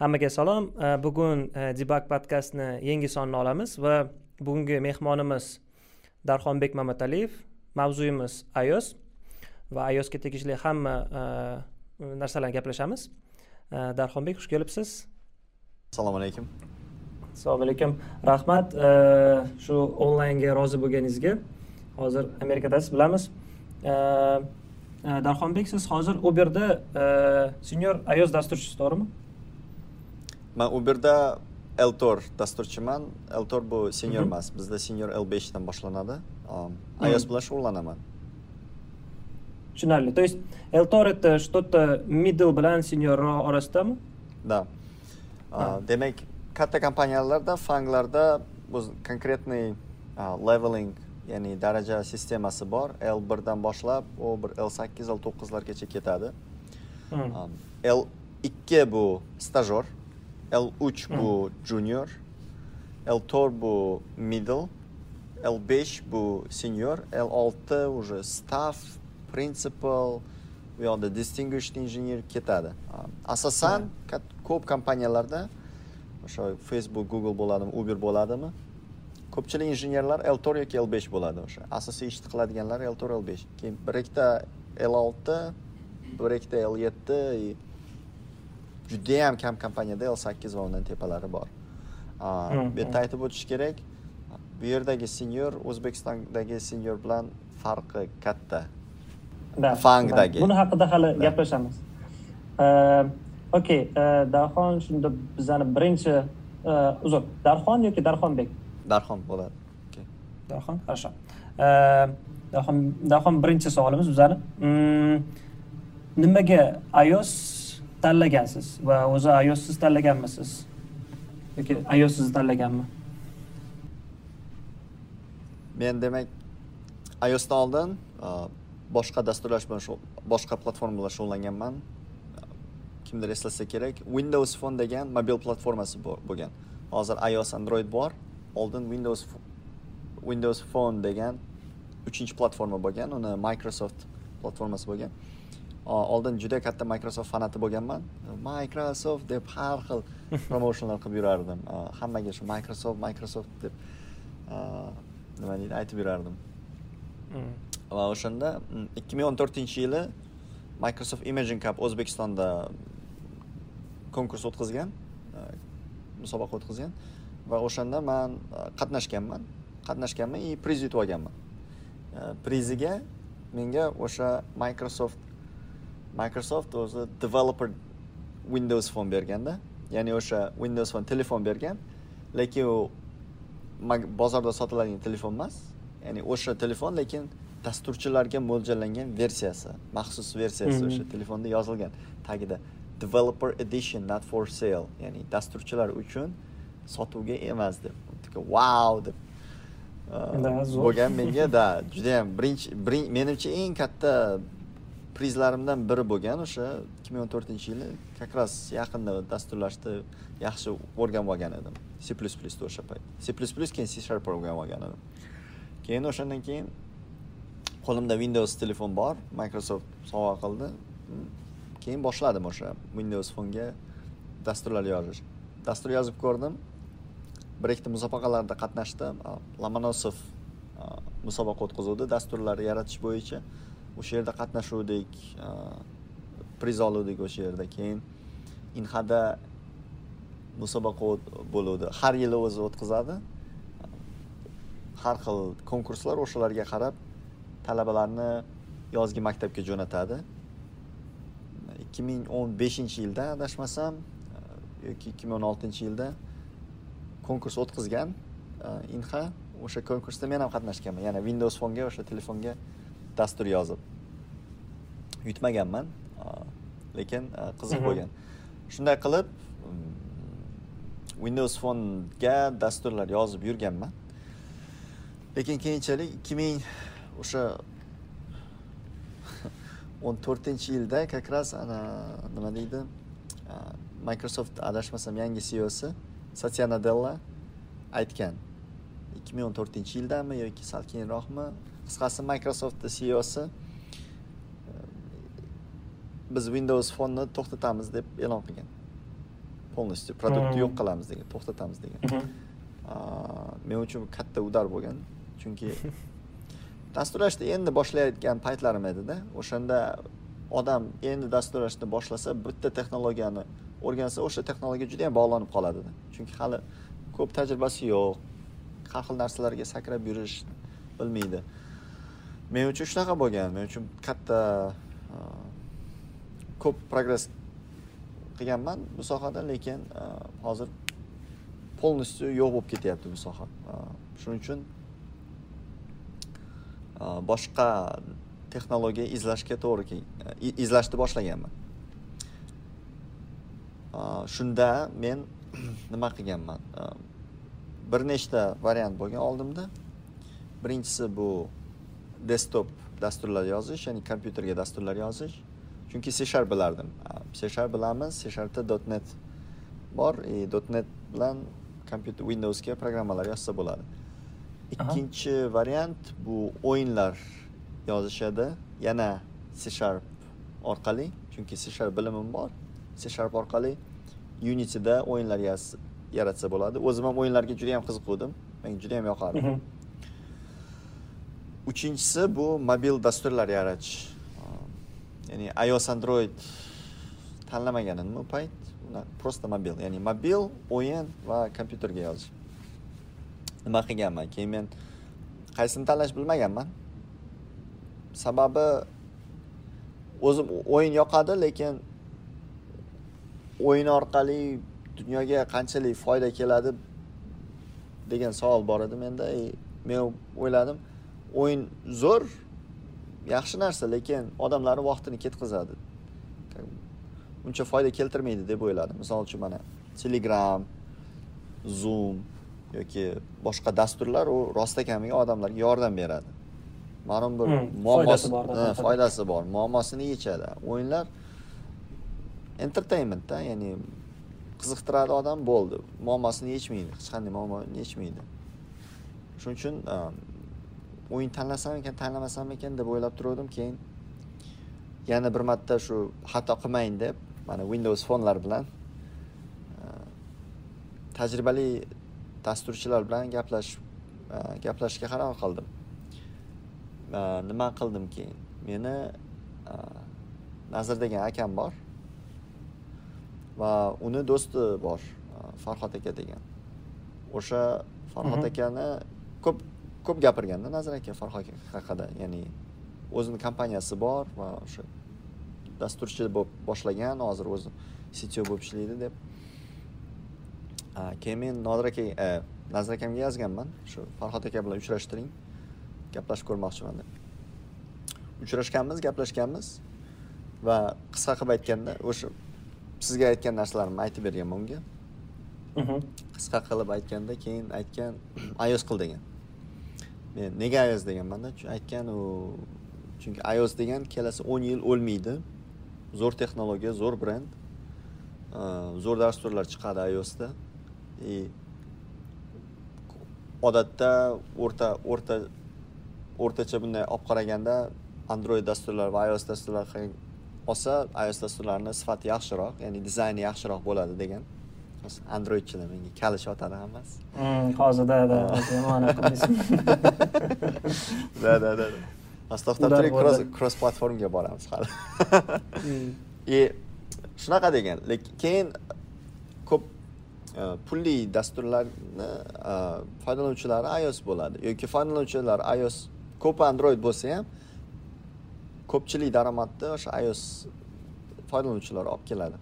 hammaga salom. Bugun debug podkastni yangi sonini olamiz va bugungi mehmonimiz darxonbek mamataliyev mavzuyimiz ios va iosga tegishli hamma narsalarni gaplashamiz. Darxonbek xush kelibsiz. Assalomu alaykum. Assalomu alaykum. Rahmat. Shu onlaynga rozi bo'lganingizga hozir amerikadasiz bilamiz. Darxonbek siz hozir uberda senior ios dasturchisi to'g'rimi man uberda l to'rt dasturchiman. L to'rt bu senior mhm. emas bizda senior l beshdan boshlanadi. Mhm. ios bilan shug'ullanaman tushunarli. То есть l to'rt это что то middle bilan senior orasidami? Да demak katta kompaniyalarda fanglarda konkretniy leveling ya'ni daraja sistemasi bor. L birdan boshlab u bir l sakkiz l to'qqizlargacha ketadi. Mhm. l ikki bu stajyor L3 bu junior, L4 bu middle, L5 bu senior, L6 уже staff, principal, u yoqda distinguished engineer ketadi. Asosan ko'p kompaniyalarda o'sha Facebook, Google bo'ladimi, Uber bo'ladimi? Ko'pchilik injenerlar L4 yoki L5 bo'ladi o'sha. Asosiy ishni qiladiganlar L4, L5. Keyin bir ikkita L6, bir ikkita L7 judayam kam kompaniyada l sakkiz va undan tepalari bor. Bu yerda aytib o'tish kerak bu yerdagi senior o'zbekistondagi senior bilan farqi katta. Fangdagi. buni haqida hali gaplashamiz. Okey darxon shunda bizani birinchi uzr darxon yoki darxonbek? Darxon bo'ladi. Darxon хорошо. Darxon darxon birinchi savolimiz bizani. Mm, nimaga ios tanlagansiz va o'zi ios tanlaganmisiz? Yoki ios sizni tanlaganmi? Men demak iosdan oldin boshqa dasturlash bilan boshqa platformalar shug'ullanganman. Kimdir eslasa kerak windows phone degan mobil platformasi bo'lgan. Hozir ios android bor oldin windows windows phone degan uchinchi platforma bo'lgan uni microsoft platformasi bo'lgan. Oldin juda katta microsoft fanati bo'lganman. Microsoft deb har xil promotionlar qilib yurardim. Hammaga shu microsoft microsoft deb nima deydi aytib yurardim. Hmm. va o'shanda mm, ikki ming o'n to'rtinchi yili microsoft imaging cup o'zbekistonda konkurs o'tkazgan musobaqa o'tkazgan. Va o'shanda man qatnashganman. Qatnashganman и priz yutib olganman. Priziga menga o'sha microsoft microsoft o'zi developer windows phone berganda ya'ni o'sha windows phone telefon bergan lekin u bozorda sotiladigan telefon emas ya'ni o'sha telefon lekin dasturchilarga mo'ljallangan versiyasi maxsus versiyasi o'sha mhm. telefonda yozilgan tagida developer edition not for sale ya'ni dasturchilar uchun sotuvga emas deb wow deb bo'lgan menga да judayam birinchi menimcha eng katta prizlarimdan biri bo'lgan o'sha ikki ming o'n to'rtinchi yili как раз yaqinda dasturlashni yaxshi o'rganib olgan edim. C plyus plyusda o'sha payt. C plyus plyus keyin c sharp o'rganib olgan edim. Keyin o'shandan keyin qo'limda windows telefon bor microsoft sovg'a qildi. Keyin boshladim o'sha windows fonga dasturlar yozish. Dastur yozib ko'rdim. Bir ikkita musobaqalarda qatnashdim. Lomonosov musobaqa o'tkazuvdi dasturlar yaratish bo'yicha o'sha yerda qatnashuvdik e, priz oluvdik o'sha yerda keyin. Inhada musobaqa bo'luvdi. Har yili o'zi o'tkazadi. Har xil konkurslar o'shalarga qarab talabalarni yozgi maktabga jo'natadi. ikki ming o'n beshinchi yilda adashmasam e, yoki ikki ming o'n oltinchi yilda konkurs o'tkazgan e, inha o'sha konkursda men ham qatnashganman. Yana windows fonga o'sha telefonga dastur yozib. Yutmaganman lekin qiziq bo'lgan. Shunday qilib mm, windows fonga dasturlar yozib yurganman. Lekin keyinchalik ikki ming o'sha o'n to'rtinchi yilda как раз ana nima deydi? Microsoft adashmasam yangi ceosi satya nadella aytgan. ikki ming o'n to'rtinchi yildami yoki sal keyinroqmi qisqasi microsoftni ceosi biz windows fonni to'xtatamiz deb e'lon qilgan. Полностью produktni Hmm. yo'q qilamiz degan to'xtatamiz degan. Mhm. Men uchun katta udar bo'lgan chunki dasturlashni endi boshlayotgan paytlarim edida. O'shanda odam endi dasturlashni boshlasa bitta texnologiyani o'rgansa o'sha texnologiya juda yam bog'lanib qoladi chunki hali ko'p tajribasi yo'q har xil narsalarga sakrab yurish bilmaydi men uchun shunaqa bo'lgan men uchun katta uh, ko'p progress qilganman bu sohada lekin uh, hozir полностью yo'q bo'lib ketyapti bu soha. Uh, shuning uchun boshqa texnologiya izlashga to'g'ri kel- izlashni boshlaganman. Shunda men nima qilganman? Bir nechta variant bo'lgan oldimda. Birinchisi bu desktop dasturlar yozish ya'ni kompyuterga dasturlar yozish. Chunki c sharp bilardim. C sharp bilamiz. C sharpda net bor. И net bilan kompyuter windowsga programmalar yozsa bo'ladi. Ikkinchi variant bu o'yinlar yozishadi. Yana c sharp orqali chunki c sharp bilimim bor. C sharp orqali unityda o'yinlar yaratsa bo'ladi. O'zim ham o'yinlarga juda yam qiziquvdim. Menga juda yam yoqardi Mhm. Uchinchisi bu mobil dasturlar yaratish. Ya'ni ios android tanlamagan edim u payt просто mobil ya'ni mobil o'yin va kompyuterga yozish nima qilganman? Keyin men qaysini tanlash bilmaganman. Sababi o'zim o'yin yoqadi lekin o'yin orqali dunyoga qanchalik foyda keladi degan savol bor edi menda. И men o'yladim o'yin zo'r yaxshi narsa lekin odamlarni vaqtini ketkazadi uncha foyda keltirmaydi deb o'yladim. Misol uchun mana telegram zoom yoki boshqa dasturlar u rostakamiga odamlarga yordam beradi. Ma'lum bir Hmm, muammosi foydasi bor, muammosini yechadi. O'yinlar entertainmentda ya'ni qiziqtiradi odam bo'ldi. Muammosini yechmaydi hech qanday muammoni yechmaydi. Shuning uchun o'yin tanlasam ekan tanlamasam ekan deb o'ylab turgandim keyin yana bir marta shu xato qilmayin deb mana windows fonlar bilan uh, tajribali dasturchilar bilan gaplash uh, gaplashishga qaror qildim Uh, nima qildim keyin? Meni nazir degan akam bor va uni do'sti bor farhod aka degan. O'sha farhod Mhm. akani ko'p ko'p gapirganda nazir aka farhod aka haqida ya'ni o'zini kompaniyasi bor va o'sha dasturchi bo'lib boshlagan hozir o'zi CTO bo'lib ishlaydi deb. Keyin men nodir aka nazir akamga yozganman shu farhod aka bilan uchrashtiring gaplashib ko'rmoqchiman deb. Uchrashganmiz gaplashganmiz va qisqa qilib aytganda o'sha sizga aytgan narsalarimni aytib berganman unga. Mhm. qisqa qilib aytganda keyin aytgan ios qil degan men nega ios deganmanda aytgan u chunki ios degan kelasi o'n yil o'lmaydi. Zo'r texnologiya zo'r brend zo'r dasturlar chiqadi iosda и odatda o'rta o'rta o'rtacha bunday olib qaraganda android dasturlar va ios dasturlar olsa ios dasturlarini sifati yaxshiroq ya'ni dizayni yaxshiroq bo'ladi degan. Androidchilar menga kalish otadi hammasi. Mm, hozir da hozir to'xtab Ular turing bo'ldi. cross platformga boramiz hali. Mm. и shunaqa degan lekin keyin ko'p e, pulli dasturlarni e, foydalanuvchilari ios bo'ladi. Yoki foydalanuvchilar ios ko'pi android bo'lsa ham ko'pchilik daromadni o'sha ios foydalanuvchilari olib keladi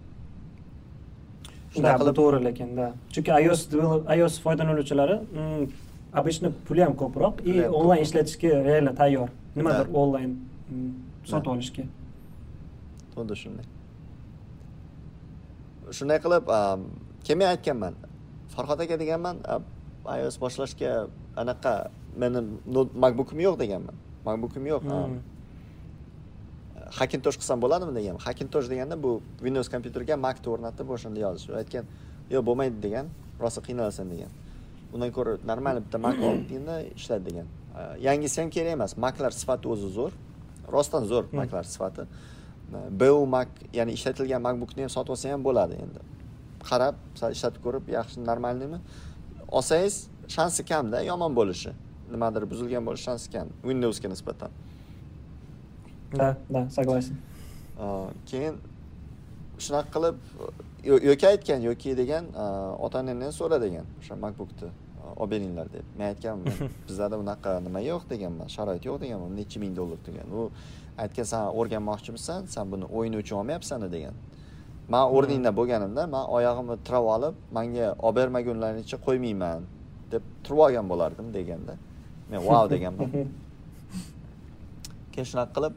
Да, bu to'g'ri lekin да chunki ios ios foydalanuvchilari mm, обычно puli ham ko'proq и onlayn ishlatishga reально tayyor. Nimadir onlayn sotib olishga. Xuddi shunday. Shunday qilib keyin men aytganman? Farhod aka deganman ios boshlashga anaqa meni macbookim yo'q deganman. Macbookim yo'q. Hakintosh qilsam bo'ladimi deganman hakintosh deganda bu windows kompyuterga macni o'rnatib o'shanda yozish u aytgan yo'q bo'lmaydi degan rosa qiynalasan degan. Undan ko'ra нормально bitta mac olganda ishlaydi degan. Yangisi ham kerak emas maclar sifati o'zi zo'r rostdan zo'r maclar sifati. Bu mac ya'ni ishlatilgan macbookni ham sotib olsa ham bo'ladi endi. Qarab sal ishlatib ko'rib yaxshi normalniymi olsangiz shansi kamda yomon bo'lishi. Nimadir buzilgan bo'lish shansi kam windowsga nisbatan да да согласен. Keyin shunaqa qilib yoki aytgan yoki degan ota onangdan so'ra degan o'sha makbukni olib beringlar deb. Men aytganman bizada unaqa nima yo'q deganman sharoit yo'q deganman necha ming dollar degan. U aytgan san o'rganmoqchimisan san buni o'yin uchun olmayapsan degan. Man hmm. o'rningda bo'lganimda man oyog'imni tirab olib manga olib bermagunlaricha qo'ymayman deb turib olgan bo'lardim deganda. Men vau deganman keyin shunaqa qilib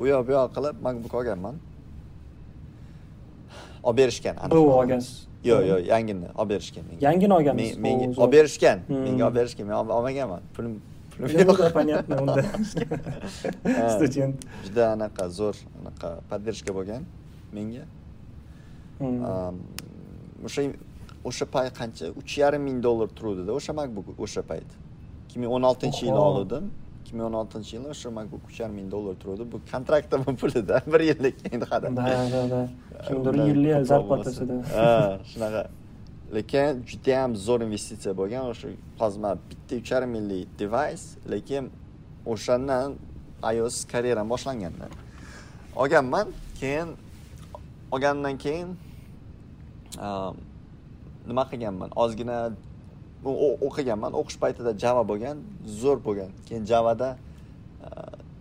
u yoq bu yoq qilib makbuk olganman olib berishgan bu olgansiz yo'q yo'q yangini olib berishgan menga yangini olganmisiz menga olib berishgan hmm. menga olib berishgan men olmaganman pulim понятно unda student juda anaqa zo'r anaqa поддержка bo'lgan menga hmm. o'sha o'sha payt qancha uch yarim ming dollar turuvdida o'sha makbuk o'sha payt ikki ming o'n oltinchi yili oluvdim ikki ming o'n oltinchi yili o'sha makbuk uch yarim ming dollar turuvdi. Bu kontraktimni pulida bir yillik endi hali да да да kimdir yillik зарплатасida ha shunaqa. Lekin judayam zo'r investitsiya bo'lgan o'sha man bitta uch yarim minglik device lekin o'shandan ios karyeram boshlanganda. Olganman keyin olgandan keyin nima qilganman? Ozgina o'qiganman o'qish paytida java bo'lgan zo'r bo'lgan. Keyin javada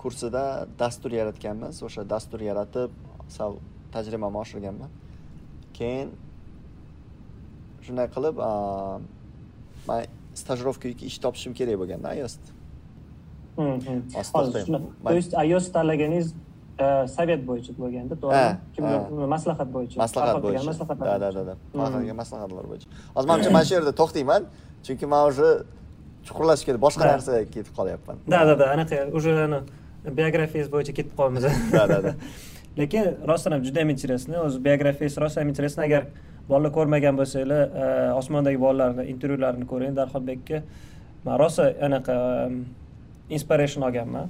kursida dastur yaratganmiz. O'sha dastur yaratib sal tajribamni oshirganman. Keyin shunday qilib man stajirovka yoki ish topishim kerak bo'lganda iosda. То есть ios tanlaganingiz sovet bo'yicha bo'lganda to'g'rimi? Maslahat bo'yicha. Maslahat bo'yicha. maslahatlar да да да farqlagan maslahatlar bo'yicha. Hozir manimcha mana shu yerda to'xtayman chunki man уже chuqurlashib ketib boshqa narsaga ketib qolyapman. Да да да anaqa уже biografiyangiz bo'yicha ketib qolyapmiz да да да. Lekin rostdan ham juda ham интересно o'zi biografiyangiz rostdan ham интересно agar bolalar ko'rmagan bo'lsanglar osmondagi bolalarni intervyularini ko'ring. Darxonbekka man rosa anaqa inspiration olganman.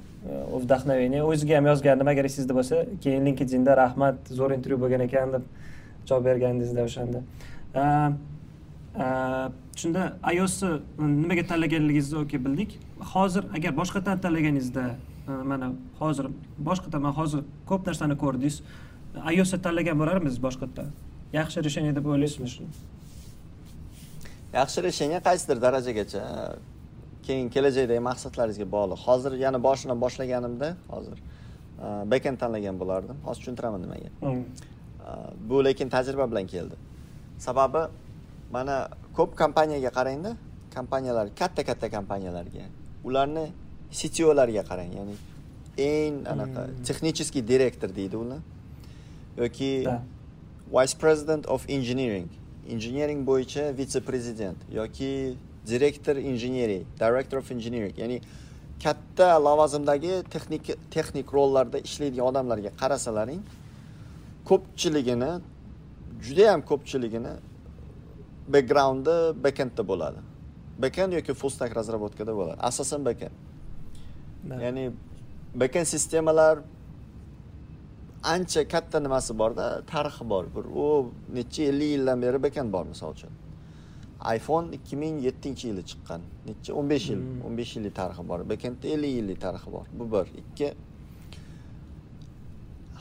Вдохновение o'ziga ham yozgandim agar esingizda bo'lsa keyin linkedinda rahmat zo'r intervyu bo'lgan ekan deb javob bergandingizda o'shanda shunda iosni nimaga tanlaganligingizni okey bildik. Hozir agar boshqatdan tanlaganingizda mana hozir boshqatdan man hozir ko'p narsani ko'rdingiz. iosni tanlagan bo'larmisiz boshqatdan yaxshi решение deb o'ylaysizmi shuni? Yaxshi решение qaysidir darajagacha. Keyin kelajakdagi maqsadlaringizga bog'liq. Hozir yana boshidan boshlaganimda hozir bekend tanlagan bo'lardim. Hozir tushuntiraman nimaga. Bu lekin tajriba bilan keldi. Sababi mana ko'p kompaniyaga qarangda kompaniyalar katta katta kompaniyalarga ularni ctolarga qarang ya'ni eng anaqa hmm. texnicheskiy direktor deydi ular yoki vice president of engineering. Engineering bo'yicha vitse prezident yoki direktor injeneriy director of engineering. Ya'ni katta lavozimdagi texnik texnik rollarda ishlaydigan odamlarga qarasalaring ko'pchiligini judayam ko'pchiligini backgroundi backendda bo'ladi. Backend yoki full stack разработкада bo'ladi. Asosan backend. Ya'ni backend sistemalar ancha katta nimasi borda? Tarixi bor. Bir u necha ellik yildan beri backend bor misol uchun. iphone ikki ming yettinchi yili chiqqan. Necha o'n besh yil. Hmm. o'n besh yillik tarixi bor. Bekendda ellik yillik tarixi bor. Bu bir. Ikki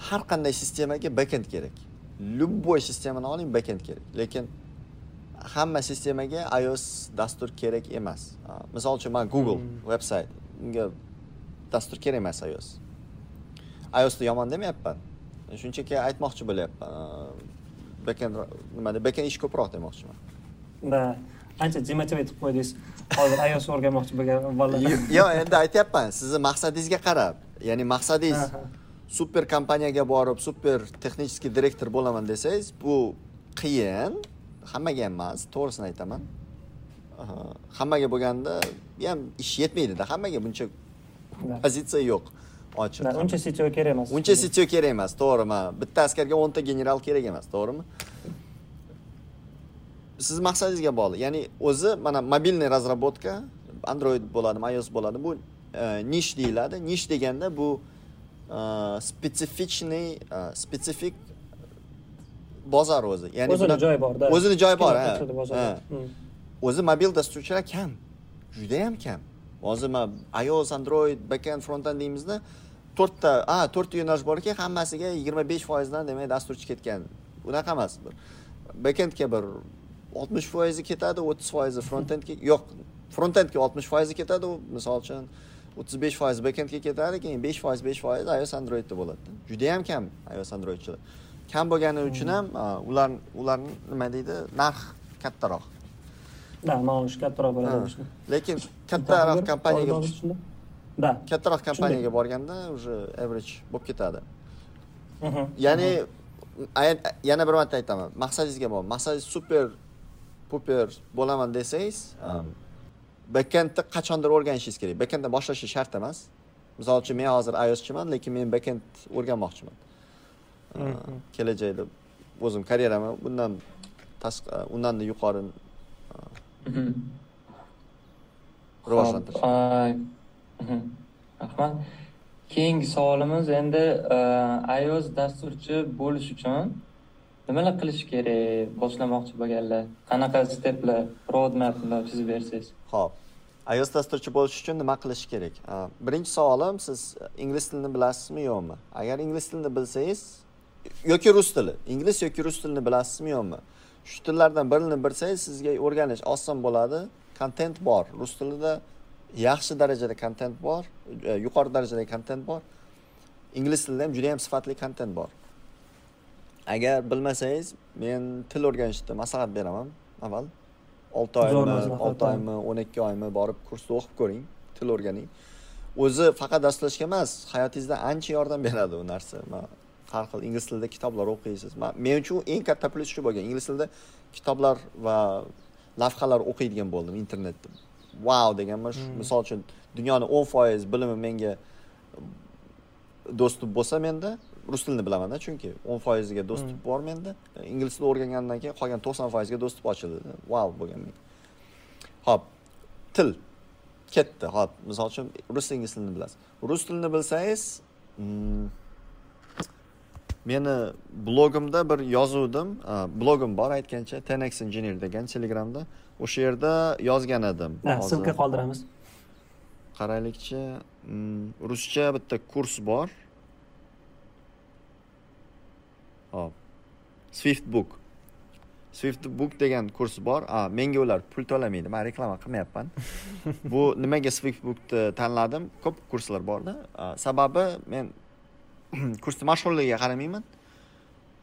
har qanday sistemaga bekend kerak. Любой sistemani oling bekend kerak. Lekin hamma sistemaga ios dastur kerak emas. Misol uchun man google veb hmm. sayt unga dastur kerak emas ios iosni yomon demayapman. Shunchaki aytmoqchi bo'lyapman. Bekend nimada bekend ish ko'proq demoqchiman. Да ancha demotiv etib qo'ydingiz. Hozir ios o'rganmoqchi bo'lgan bolalar yo'q endi aytyapman sizni maqsadingizga qarab. Ya'ni maqsadingiz super kompaniyaga borib super texnicheskiy direktor bo'laman desangiz bu qiyin hammaga ham emas to'g'risini aytaman. Hammaga bo'lganda ham ish yetmaydida hammaga buncha pozitsiya yo'q ochiq. Uncha sityo kerak emas. Uncha sityo kerak emas to'g'ri bitta askarga o'nta general kerak emas to'g'rimi? Sizni maqsadingizga bog'liq. Ya'ni o'zi mana mobilniy разработка android bo'ladimi ios bo'ladi bu e, nish deyiladi. Nish deganda bu spetsifичный e, spetsifik bozor o'zi. Ya'ni o'zini joyi borda o'zini joyi bor. Hmm. o'zi mobil dasturchilar kam. Judayam kam. Hozir man ios android backend frontend deymizda to'rtta a to'rtta yo'nalish borki hammasiga yigirma besh foizdan demak dasturchi ketgan. Unaqa emas. Bir backendga bir oltmish foizi ketadi o'ttiz foizi frontendga yo'q. Frontendga oltmish foizi ketadi u misol uchun o'ttiz besh foiz backendga ketadi keyin besh foiz besh foiz ios androidda bo'ladi. Judayam kam ios androidchilar kam bo'lgani uchun ham ular ularni nima deydi? Narx kattaroq. Да maosh kattaroq bo'ladi lekin kattaroq kompaniyaga да kattaroq kompaniyaga borganda уже average bo'lib ketadi. Mhm. ya'ni yana bir marta aytaman. Maqsadingizga bog'liq maqsadingiz super puper bo'laman desangiz backendni qachondir o'rganishingiz kerak. Backenddan boshlashi shart emas. Misol uchun men hozir ioschiman lekin men backend o'rganmoqchiman. Kelajakda o'zim karyeramni bundan tashqi undan yuqori Mhm. rivojlantirish Hop, rahmat keyingi savolimiz endi e, iOS dasturchi bo'lish uchun nimalar qilish kerak boshlamoqchi bo'lganlar qanaqa steplar roadmaplar chizib bersangiz Xo'p. iOS dasturchi bo'lish uchun nima qilish kerak? Birinchi savolim siz ingliz tilini bilasizmi yo'qmi? Agar ingliz tilini bilsangiz yoki rus tili, ingliz yoki rus tilini bilasizmi yo'qmi? Shu tillardan birini bilsangiz sizga o'rganish oson bo'ladi. Kontent bor. Rus tilida yaxshi darajada kontent bor, e, yuqori darajadagi kontent bor. Ingliz tilida ham juda ham sifatli kontent bor. Agar bilmasangiz, men til o'rganishda maslahat beraman. Avval 6 Zo'r oymi, 6 oymi, 12 oymi borib kursda o'qib ko'ring, til o'rganing. O'zi faqat dasturlashga emas, hayotingizda ancha yordam beradi u narsa. Man har xil ingliz tilida kitoblar o'qiysiz. Men uchun eng katta plyus shu bo'lgan. Ingliz tilida kitoblar va lavhalar o'qiydigan bo'ldim internetda. Wow deganman. Shu- Misol uchun dunyoni 10% bilimi menga do'stib bo'lsa menda rus tilini bilaman-da chunki 10% ga do'stib bor menda. Ingliz tilini o'rgangandan keyin qolgan 90% ga do'stib ochildi. Wow bo'lgan men. Hop. Til ketdi. Hop, misol uchun rus ingliz tilini bilasiz. Rus tilini bilsangiz, mm, meni blogimda bir yozuvdim. Blogim bor aytgancha 10x Engineer degan Telegramda. O'sha yerda yozgan edim. Ссылка qoldiramiz. Qaraylikchi mm, ruscha bitta kurs bor. Hop swift book. Swift book degan kurs bor. A menga ular pul to'lamaydi man reklama qilmayapman. Bu nimaga swift bookni tanladim? Ko'p kurslar borda. Sababi men kursni mashhurligiga qaramayman.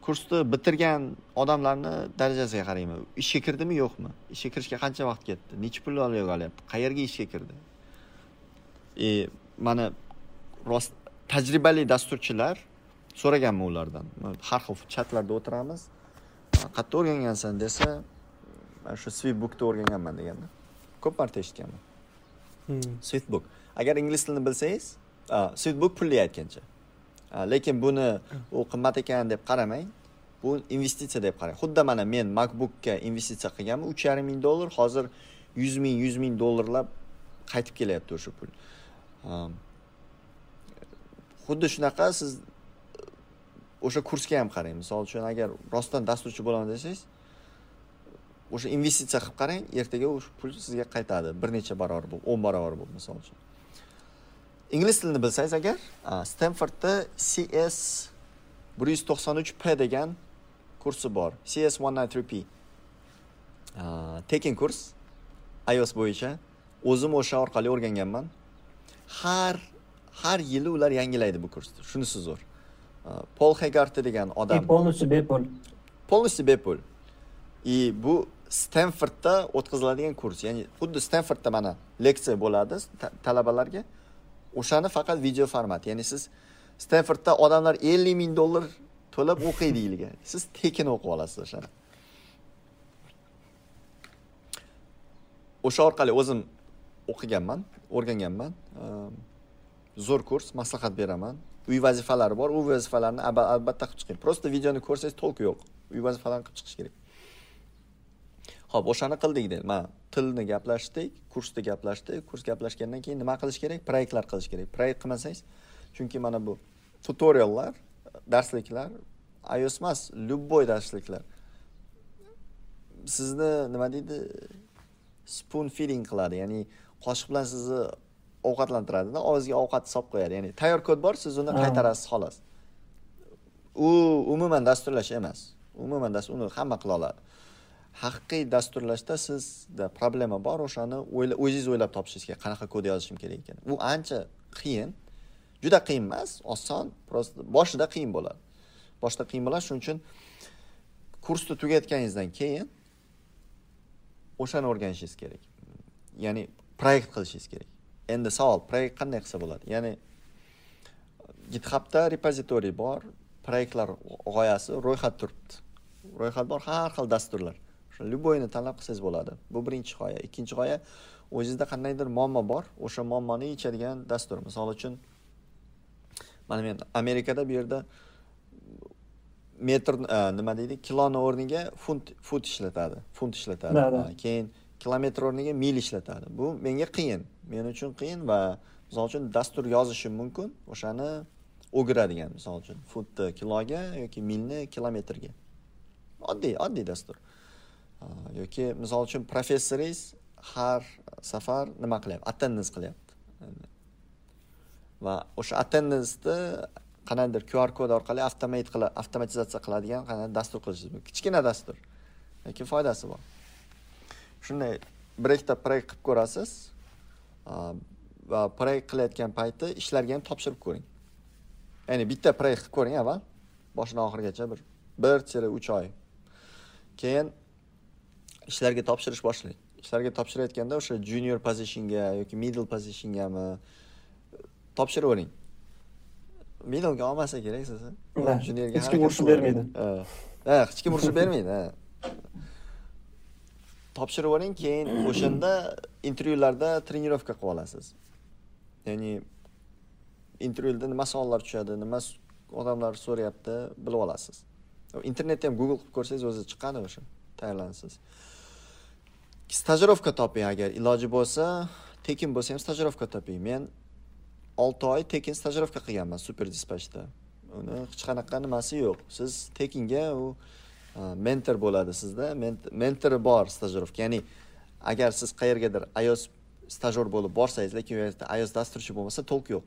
Kursni bitirgan odamlarni darajasiga qarayman ishga kirdimi yo'qmi? Ishga kirishga qancha vaqt ketdi? Necha pul olyapti? Qayerga ishga kirdi? E, mana rost tajribali dasturchilar so'raganman ulardan? Har xil chatlarda o'tiramiz. Qayerda o'rgangansan desa man shu switbookda o'rganganman deganda. Ko'p marta eshitganman. Hmm. switbook agar ingliz tilini bilsangiz a, switbook pulli aytgancha Э, lekin buni u qimmat ekan deb qaramang. Bu investitsiya deb qarang. Xuddi mana men macbookka investitsiya qilganman uch yarim ming dollar hozir yuz ming yuz ming dollarlab qaytib kelyapti o'sha pul. Xuddi shunaqa siz e, o'sha kursga ham qarang. Misol uchun agar rostdan dasturchi bo'laman desangiz o'sha investitsiya qilib qarang ertaga o'sha pul sizga qaytadi. Bir necha barobar bo'lib o'n barobar bo'lib misol uchun. Ingliz tilini bilsangiz agar a, stanfordda cs bir yuz to'qson uch p degan kursi bor. Cs one nine three p. Tekin kurs ios bo'yicha. O'zim o'sha orqali o'rganganman. Har har yili ular yangilaydi bu kursni. Shunisi zo'r. Pol hegarti degan и odam полностью bepul. Полностью bepul. И bu stanfordda o'tkaziladigan kurs. Ya'ni xuddi stanfordda mana leksiya bo'ladi ta- talabalarga o'shani faqat video format. Ya'ni siz stanfordda odamlar 50 ming dollar to'lab o'qiydi yiliga. Siz tekin o'qib olasiz o'shani. O'sha orqali o'zim o'qiganman o'rganganman. Ehm, zo'r kurs maslahat beraman. Uy vazifalari bor u vazifalarni albatta qilib chiqing. Просто videoni ko'rsangiz to'lqi yo'q. Uy vazifalarini qilib chiqish kerak. Ho'p o'shani qildik deydi man tilni gaplashdik kursda gaplashdik. Kurs gaplashgandan keyin nima qilish kerak? Proyektlar qilish kerak. Proyekt qilmasangiz chunki mana bu tutoriallar darsliklar ios emas любой darsliklar sizni nima deydi? Spoon feeding qiladi ya'ni qoshiq bilan sizni ovqatlantiradida og'izga ovqat solib qo'yadi. Ya'ni tayyor kod bor siz uni qaytarasiz xolos. U umuman dasturlash emas. Umuman uni hamma qila oladi haqiqiy dasturlashda sizda problema bor o'shani o'zingiz o'ylab topishingiz kerak qanaqa kod yozishim kerak ekan. U ancha qiyin juda qiyin emas oson просто boshida qiyin bo'ladi. Boshida qiyin bo'ladi shuning uchun kursni tugatganingizdan keyin o'shani o'rganishingiz kerak. Ya'ni proyekt qilishingiz kerak. Endi savol proyekt qanday qilsa bo'ladi? Ya'ni githubda repozitoriy bor proyektlar g'oyasi ro'yxat turibdi. Ro'yxat bor har xil dasturlar. Любойni tanlab qilsangiz bo'ladi. Bu birinchi g'oya. Ikkinchi g'oya o'zingizda qandaydir muammo bor. O'sha muammoni yechadigan dastur. Misol uchun mana men amerikada bu yerda metr e, nima deydi? Kiloni o'rniga funt fut ishlatadi. Funt ishlatadi. Keyin kilometr o'rniga mil ishlatadi. Bu menga qiyin. Men uchun qiyin va misol uchun dastur yozishim mumkin. O'shani o'giradigan misol uchun futni kiloga yoki milni kilometrga. Oddiy oddiy dastur Э, yoki misol uchun professoringiz har safar nima qilyapti? Attendens qilyapti. Va o'sha attendensni qandaydir qr kod orqali avtomat qila avtomatizatsiya qiladigan qanaqadir dastur qilishingiz mumkin. Kichkina dastur. Lekin foydasi bor. Shunday bir ikkita proyekt qilib ko'rasiz e, va proyekt qilayotgan payti ishlarga ham topshirib ko'ring. Ya'ni bitta proyekt qilib ko'ring avval. Boshidan oxirigacha bir bir tira uch oy. Keyin ishlarga topshirish boshlang ishlarga topshirayotganda o'sha junior positionga yoki middle positiongami topshiravering middlega olmasa kerak sizni juniorga hech kim urishib bermaydi. Ha. Hech kim urishib bermaydi topshirib yuboring keyin o'shanda intervyularda trenirovka qilib olasiz. Ya'ni intervyuda nima savollar tushadi nima odamlar so'rayapti bilib olasiz. Internetda ham google qilib ko'rsangiz o'zi chiqadi o'sha tayyorlanasiz stajirovka toping agar iloji bo'lsa tekin bo'lsa ham stajirovka toping. Men olti oy tekin stajirovka qilganman super dispachda uni hech qanaqa nimasi yo'q. Siz tekinga u mentor bo'ladi sizda. Mentori bor stajirovka. Ya'ni agar siz qayergadir ios stajyor bo'lib borsangiz lekin u yerda ios dasturchi bo'lmasa to'lq yo'q.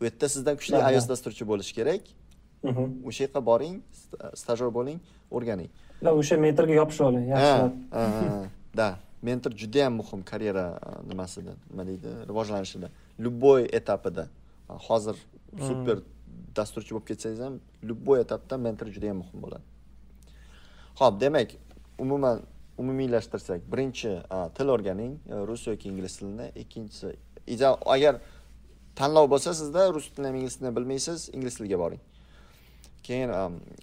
U yerda sizdan kuchli ios dasturchi bo'lishi kerak. O'sha yoqqa boring stajyor bo'ling o'rganing. O'sha mentorga yopishib oling. Yaxshilab да mentor judayam muhim karyera nimasida nima deydi rivojlanishida. Любой etapida hozir super dasturchi bo'lib ketsangiz ham любой etapda mentor judayam muhim bo'ladi. Ho'p demak umuman umumiylashtirsak birinchi til o'rganing rus yoki ingliz tilini ikkinchisi agar tanlov bo'lsa sizda rus tilini ham ingliz tilini bilmaysiz ingliz tiliga boring. Keyin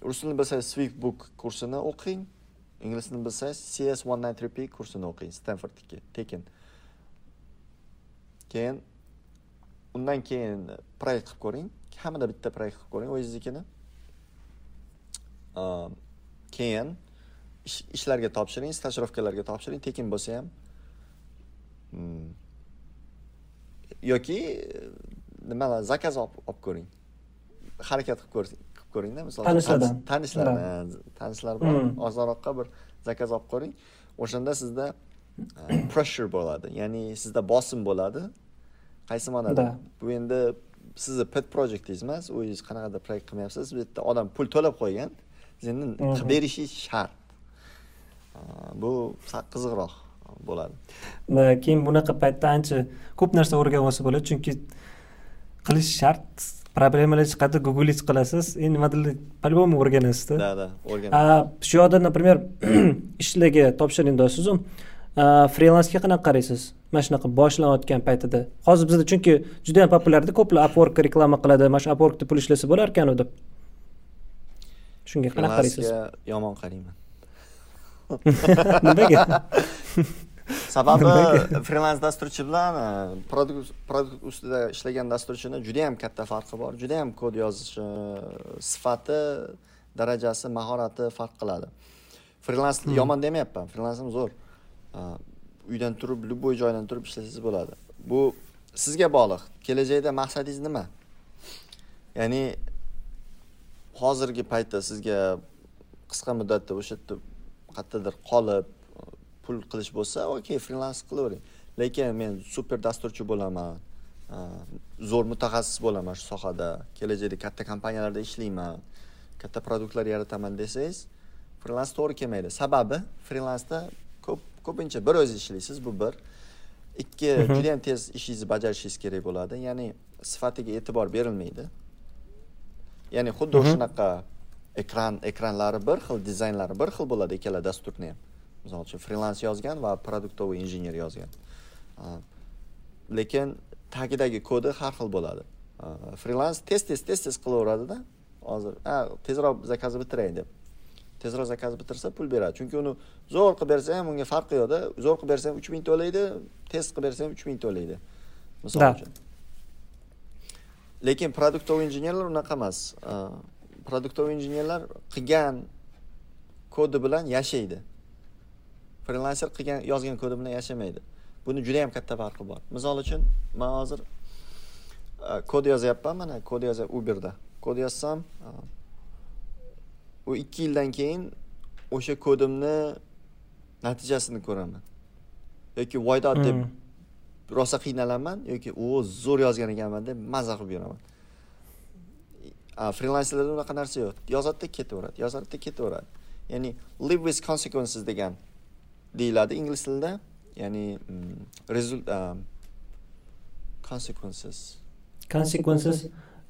rus tilini bilsangiz swift book kursini o'qing ingliz tilini bilsangiz cs one nine three p kursini o'qing stanfordniki tekin. Keyin undan keyin proyekt qilib ko'ring. Kamida bitta proyekt qilib ko'ring o'zingiznikini keyin ishlarga topshiring stajirovkalarga topshiring tekin bo'lsa ham. Hmm. Yoki e, nimalar zakaz olib ko'ring. Harakat qilib ko'ring ko'ringda misol tanishlardan. tanishlardan. Tanishlar bor. Hmm. ozonroqqa bir zakaz olib ko'ring. O'shanda sizda pressure bo'ladi. Ya'ni sizda bosim bo'ladi. Qaysi ma'noda? Bu endi sizni pet projektingiz emas o'zingiz qanaqadir proyekt qilmayapsiz. Bu yerda odam pul to'lab qo'ygan siz endi qilib berishingiz shart. Bu qiziqroq bo'ladi. Keyin bunaqa paytda ancha ko'p narsa o'rganib olsa bo'ladi chunki qilish shart problemalar chiqadi googlingiz qilasiz endi nimadirlar по любому o'rganasizda да да o'rganasiz shu yoqda например ishlarga topshiring deyapsizu frilansga qanaqa qaraysiz mana shunaqa boshlanayotgan paytida hozir bizda chunki juda yam populyarda ko'plar upwork reklama qiladi mana shu upworkda pul ishlasa bo'larkanu deb shunga qanaqa qaraysiz yomon qarayman nimaga sababi frilans dasturchi bilan e, produkt produkt ustida ishlagan dasturchini juda yam katta farqi bor. Juda yam kod yozishi sifati darajasi mahorati farq qiladi. Frilans hmm. yomon demayapman. Frilans ham zo'r. E, uydan turib любой joydan turib ishlasangiz bo'ladi. Bu sizga bog'liq. Kelajakda maqsadingiz nima? Ya'ni hozirgi paytda sizga qisqa muddatda o'sha yerda qayerdadir qolib pul qilish bo'lsa okey frilans qilavering lekin men super dasturchi bo'laman zo'r mutaxassis bo'laman shu sohada. Kelajakda katta kompaniyalarda ishlayman katta produktlar yarataman desangiz frilans to'g'ri kelmaydi. Sababi frilansda ko'p ko'pincha bir o'zingiz ishlaysiz bu bir. Ikki mhm. juda yam tez ishingizni bajarishingiz kerak bo'ladi. Ya'ni sifatiga e'tibor berilmaydi. Ya'ni xuddi mhm. shunaqa ekran ekranlari bir xil dizaynlari bir xil bo'ladi ikkala dasturni ham misol uchun frilans yozgan va produktoviy injener yozgan. Lekin tagidagi kodi har xil bo'ladi. Frilans tez tez tez tez qilaveradida hozir tezroq zakazni bitiray deb. Tezroq zakaz bitirsa pul beradi. Chunki uni zo'r qilib bersa ham unga farqi yo'qda zo'r qilib bersa ham uch ming to'laydi tez qilib bersa ham uch ming to'laydi. Misol uchun. Lekin produktoviy injenerlar unaqa emas. Produktoviy injenerlar qilgan kodi bilan yashaydi frilanser qilgan yozgan kodi bilan yashamaydi. Buni juda yam katta farqi bor. Misol uchun man hozir kod yozyapman mana kod yozyapman uberda. Kod yozsam u ikki yildan keyin o'sha kodimni natijasini ko'raman. Yoki voydod deb hmm. rosa qiynalaman yoki o zo'r yozgan ekanman deb maza qilib yuraman. Frilanserlarda unaqa narsa yo'q. Yozadida ketaveradi yozadida ketaveradi. Ya'ni live with consequences degan deyiladi ingliz tilida. Ya'ni mm, result consequences. Consequences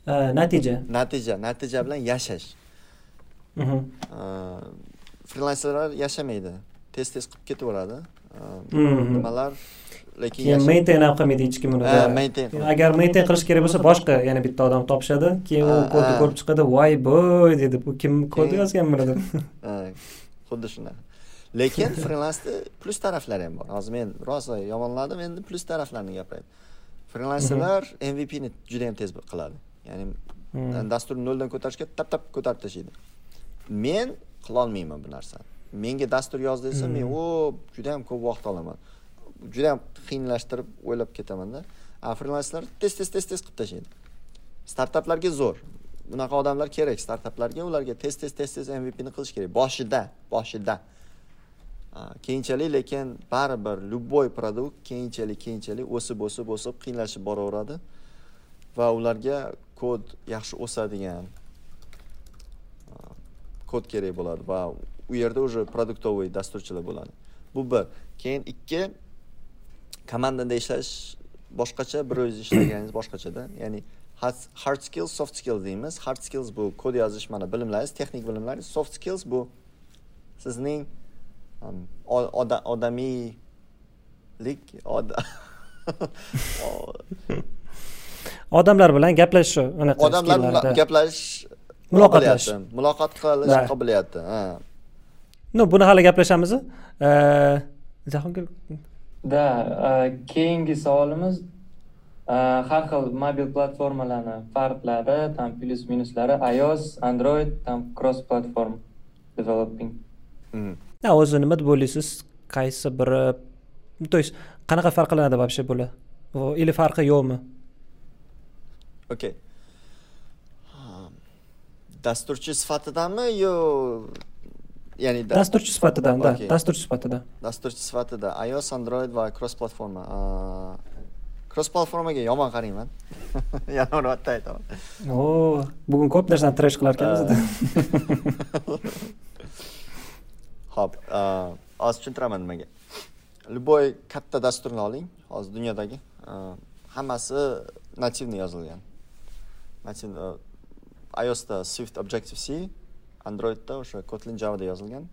natija. Natija natija bilan yashash. Frilanserlar yashamaydi. Tez tez qilib ketaveradi. Nimalar? Lekin keyin maintain ham qilmaydi hech kim uni. Maintain. agar maintain qilish kerak bo'lsa boshqa yana bitta odam topishadi keyin u kodni ko'rib chiqadi voy boy deydi bu kim kod yozgan buni deb xuddi shunaqa lekin frilansni plus taraflari ham bor. Hozir men rosa yomonladim endi plus taraflarini gapiray frilanserlar mvpni juda yam tez qiladi. Ya'ni dasturni noldan ko'tarishga tap tap ko'tarib tashlaydi. Men qilolmayman bu narsani. Menga dastur yoz desa men o hmm. juda yam ko'p vaqt olaman. Juda yam qiyinlashtirib o'ylab ketamanda a frilanslar tez tez tez tez qilib tashlaydi. Startaplarga zo'r. Bunaqa odamlar kerak. Startaplarga ularga tez tez tez tez mvpni qilish kerak. Boshida boshida keyinchalik lekin baribir любой produkt keyinchalik keyinchalik o'sib o'sib o'sib qiyinlashib boraveradi. Va ularga kod yaxshi o'sadigan kod kerak bo'ladi va u yerda уже продуктовый dasturchilar bo'ladi. Bu bir. Keyin ikki komandada ishlash boshqacha bir o'zingiz ishlaganingiz boshqachada. Ya'ni hard skills soft skills deymiz. Hard skills bu kod yozish mana bilimlaringiz texnik bilimlaringiz soft skills bu sizning odamiylik odamlar bilan gaplashish odamlar bilan gaplashish muloqotlash. muloqot qilish qobiliyati ha. Ну buni hali gaplashamiz. Jahongir да keyingi savolimiz har xil mobil platformalarni farqlari там plyus minuslari ios android там cross platform developing o'zi nima deb o'ylaysiz qaysi biri? То есть qanaqa farqlanadi вообще bular или farqi yo'qmi? Okey dasturchi sifatidami yo ya'ni dasturchi sifatidan да dasturchi sifatida. Dasturchi sifatida. ios android va cross platforma. Cross platformaga yomon qarayman yana uni bitta aytaman. O bugun ko'p narsani trash qilar ekanmiz ho'p hozir tushuntiraman nimaga любой katta dasturni oling hozir dunyodagi hammasi nativniy yozilgan iOSda Swift Objective C, Androidda o'sha Kotlin Javada yozilgan.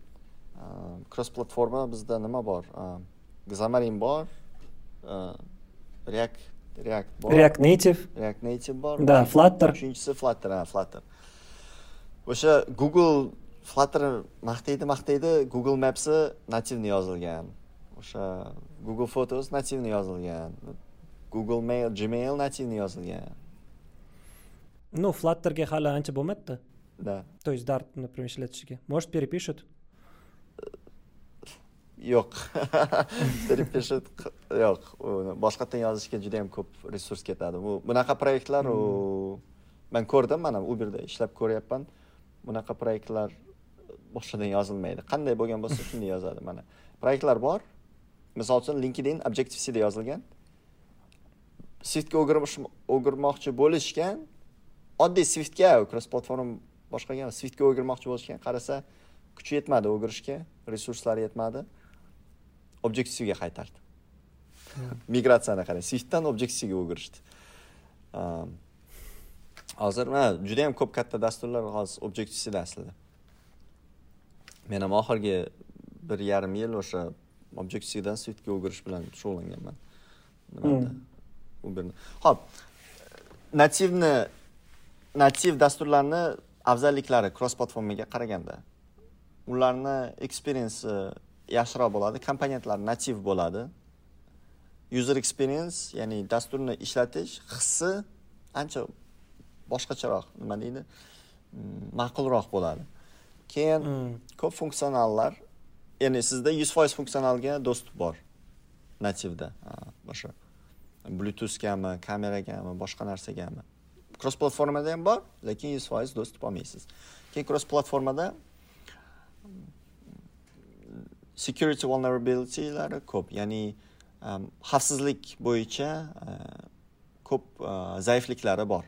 Cross platforma bizda nima bor? Xamarin bor, React React bor. React Native. React Native bor. Da, Flutter. Uchinchisi Flutter, ha, Flutter. O'sha Google Flutter maqtaydi, maqtaydi, Google Maps'i nativni yozilgan. O'sha Google Photos nativni yozilgan. Google Mail, Gmail nativni yozilgan. Ну, Flutterga hali ancha bo'lmadida. Да. То есть Dart, например, ishlatishiga. Может, перепишут? Yo'q. перепишут yo'q. Boshqatdan yozishga juda ham ko'p resurs ketadi. Bu bunaqa proyektlar u men ko'rdim, mana Uberda ishlab ko'ryapman. bunaqa proyektlar boshqadan yozilmaydi. Qanday bo'lgan bo'lsa shunday yozadi mana. Proyektlar bor. Misol uchun linkedin objective cda yozilgan. Swiftga o'girmoqchi bo'lishgan oddiy swiftga cross platform boshqaga swiftga o'girmoqchi bo'lishgan qarasa kuchi yetmadi o'girishga resurslari yetmadi. Objective qaytardi. Migratsiyani qarang swiftdan objective o'girishdi. Ehm, hozir mana juda yam ko'p katta dasturlar hozir objective aslida. Men ham oxirgi bir yarim yil o'sha objectivedan swiftga o'girish bilan shug'ullanganman. Nimada? Ho'p nativni nativ dasturlarni afzalliklari cross platformaga qaraganda ularni eksperiensi yaxshiroq bo'ladi komponentlar nativ bo'ladi. User experience ya'ni dasturni ishlatish hissi ancha boshqacharoq nima deydi? Mm, ma'qulroq bo'ladi keyin hmm. ko'p funksionallar ya'ni sizda yuz foiz funksionalga dostуп bor nativda o'sha bluetoothgami kameragami boshqa narsagami cross platformada ham bor lekin yuz foiz dostуп olmaysiz keyin cross platformada security vulnerabilitylari ko'p ya'ni um, xavfsizlik bo'yicha uh, ko'p uh, zaifliklari bor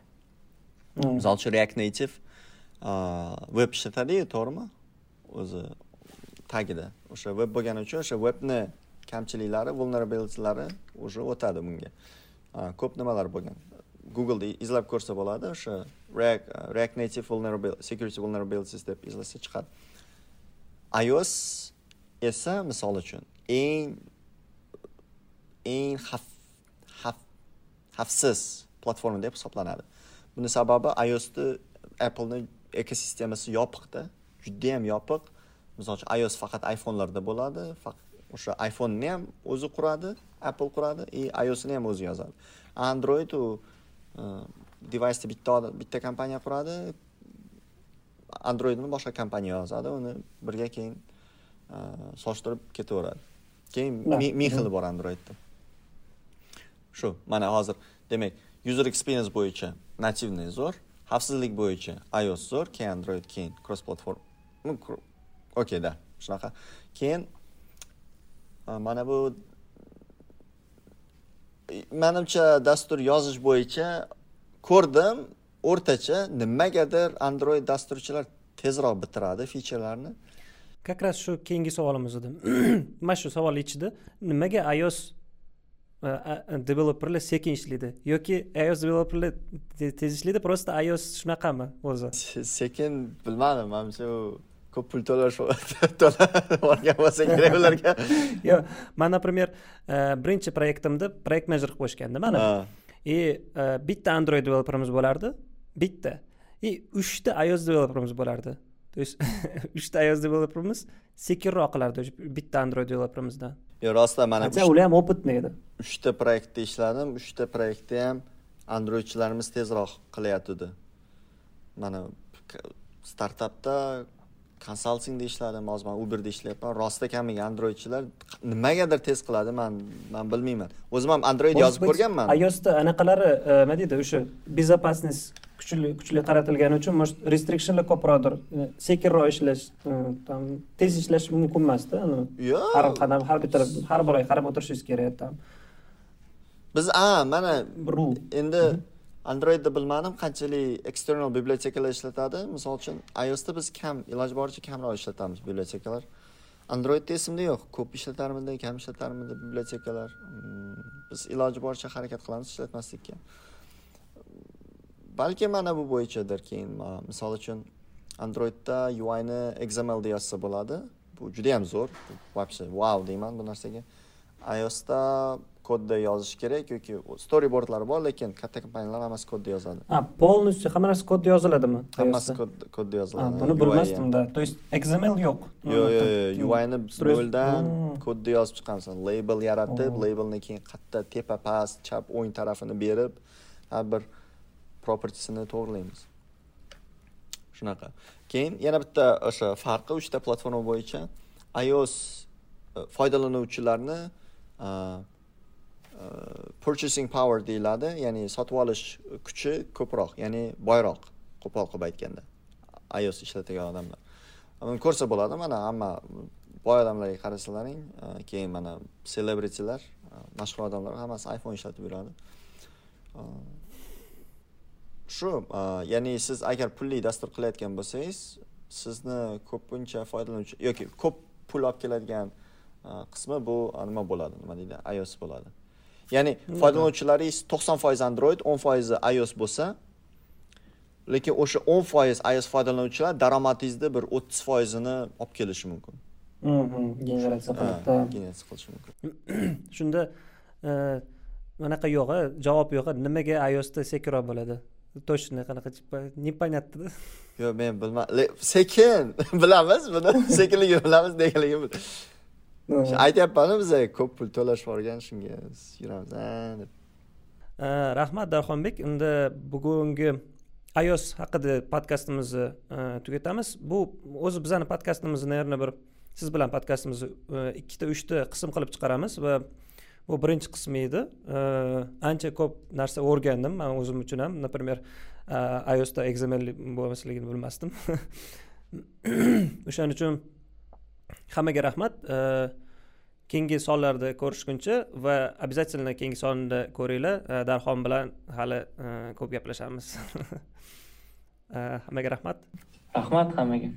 hmm. misol uchun react native veb uh, ishlatadiyu to'g'rimi? O'zi tagida. O'sha veb bo'lgani uchun o'sha webni kamchiliklari vulnerabilitylari уже o'tadi bunga. Ko'p nimalar bo'lgan. Googleda izlab ko'rsa bo'ladi o'sha react, react native vulnerability security vulnerabilities deb izlasa chiqadi. ios esa misol uchun eng eng xavf xavf xavfsiz platforma deb hisoblanadi. Buni sababi iosni appleni ekosistemasi yopiqda judayam yopiq. Misol uchun ios faqat iphonelarda bo'ladi o'sha iphoneni ham o'zi quradi apple quradi и iosini ham o'zi yozadi. Android u e, device'ni bitta bitta kompaniya quradi androidni boshqa kompaniya yozadi uni birga keyin e, solishtirib ketaveradi. Keyin ming xili bor androidda. Shu mana hozir demak user experience bo'yicha nativniy zo'r xavfsizlik bo'yicha ios zo'r keyin android keyin cross platform okeyda shunaqa. Keyin e, mana bu e, manimcha dastur yozish bo'yicha ko'rdim. O'rtacha nimagadir android dasturchilar tezroq bitiradi fichalarni как раз shu keyingi savolimiz edi. Mana shu savol ichida nimaga ios developerlar sekin ishlaydi yoki ios developerlar tez ishlaydi просто ios shunaqami o'zi sekin bilmadim manimcha u ko'p pul to'lash to'lab olgan bo'lsa kerak ularga. Yo'q man например birinchi proyektimda proyekt menejer qilib qo'yishganda mani и bitta android developerimiz bo'lardi bitta. И uchta ios developerimiz bo'lardi то есть uchta ios developerimiz sekinroq qilardi bitta android developerimizdan yo'q rostdan mana ular ham опытный edi uchta proyektda ishladim uchta proyektda ham androidchilarimiz tezroq qilayotgandi mana startapda konsaltingda ishladim hozir man uberda ishlayapman. Rostda kamiga androidchilar nimagadir tez qiladi man man bilmayman. O'zim ham android yozib ko'rganman. iosda anaqalari e, nima deydi o'sha безопасность kuchli kuchli qaratilgani uchun restrictionlar ko'proqdir. E, sekinroq ishlash e, там tez ishlash mumkin emasda yo'q har qadam har bitta har bir oy qarab o'tirishingiz kerak там. Biz a mana endi androidda bilmadim qanchalik external bibliotekalar ishlatadi. Misol uchun iosda biz kam iloji boricha kamroq ishlatamiz bibliotekalar. Androidda esimda yo'q ko'p ishlatarmidi kam ishlatarmidi bibliotekalar. Hmm, biz iloji boricha harakat qilamiz ishlatmaslikka balki mana bu bo'yichadir keyin misol uchun androidda uini xmlda yozsa bo'ladi. Bu juda yam zo'r вообще vau deyman bu narsaga. iosda kodda yozish kerak yoki storyboardlar bor lekin katta kompaniyalar hammasi kodda yozadi. A полностью hamma narsa kodda yoziladimi? Hammasi kodda yoziladi. Buni bilmasdimda то есть xml yo'q yo'q yo'q yo'q uyni noldan kodda yozib chiqamiz. Label yaratib labelni keyin qayerda tepa past chap o'ng tarafini berib har bir propertisini to'g'irlaymiz. Shunaqa. Keyin yana bitta o'sha farqi uchta platforma bo'yicha ios e, foydalanuvchilarni e, e, purchasing power deyiladi ya'ni sotib olish kuchi ko'proq ya'ni boyroq qo'pol qilib aytganda ios ishlatadigan odamlar. Buni ko'rsa bo'ladi mana hamma boy odamlarga qarasalaring keyin mana selebritilar mashhur odamlar hammasi iphone ishlatib yuradi. Shu ya'ni siz agar pulli dastur qilayotgan bo'lsangiz sizni ko'pincha foydalanuvchi yoki ko'p pul olib keladigan qismi bu nima bo'ladi? Nima deydi? ios bo'ladi. Ya'ni foydalanuvchilaringiz to'qson foiz android o'n foizi ios bo'lsa lekin o'sha o'n foiz ios foydalanuvchilar daromadingizni bir o'ttiz foizini olib kelishi mumkin. Generatsiya qilibdi generatsiya qilishi mumkin. Shunda anaqa yo'g'i javob yo'g'i nimaga iosda sekinroq bo'ladi точно qanaqa непонятно yo'q men bilmadim sekin bilamiz buni sekinligini bilamiz negaligini aytyapmanu biza ko'p pul to'lashib yuborgan shunga yuramiz deb rahmat darxonbek unda bugungi ios haqida podkastimizni tugatamiz. Bu o'zi bizani podkastimizni наверное bir siz bilan podkastimizni ikkita uchta qism qilib chiqaramiz va bu birinchi qismi edi. Ancha ko'p narsa o'rgandim. Man o'zim uchun ham например e, iosda xml bo'lmasligini bilmasdim. O'shaning uchun hammaga rahmat. Keyingi sonlarda ko'rishguncha va обязательно keyingi sonda ko'ringlar. Darxon bilan hali e, ko'p gaplashamiz. Hammaga rahmat. Rahmat hammaga.